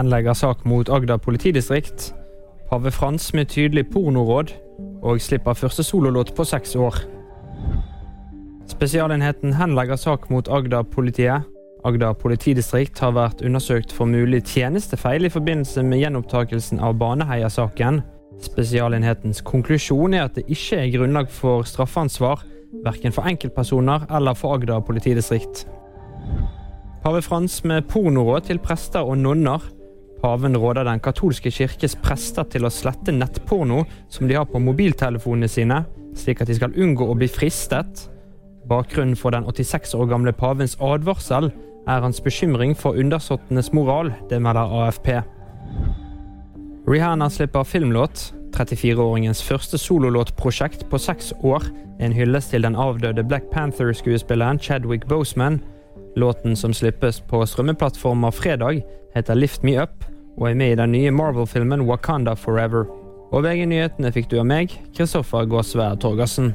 henlegger sak mot Agder politidistrikt. Pave Frans med tydelig pornoråd, og slipper første sololåt på seks år. Spesialenheten henlegger sak mot Agder-politiet. Agder politidistrikt har vært undersøkt for mulig tjenestefeil i forbindelse med gjenopptakelsen av Baneheia-saken. Spesialenhetens konklusjon er at det ikke er grunnlag for straffansvar, verken for enkeltpersoner eller for Agder politidistrikt. Pave Frans med pornoråd til prester og nonner. Paven råder den katolske kirkes prester til å slette nettporno som de har på mobiltelefonene sine, slik at de skal unngå å bli fristet. Bakgrunnen for den 86 år gamle pavens advarsel er hans bekymring for undersåttenes moral, det melder AFP. Rihanna slipper filmlåt. 34-åringens første sololåtprosjekt på seks år. En hyllest til den avdøde Black Panther-skuespilleren Chadwick Boseman. Låten som slippes på strømmeplattformer fredag, heter Lift Me Up og er med i den nye Marvel-filmen Wakanda Forever. Og VG-nyhetene fikk du av meg, Kristoffer Gåsvær Torgersen.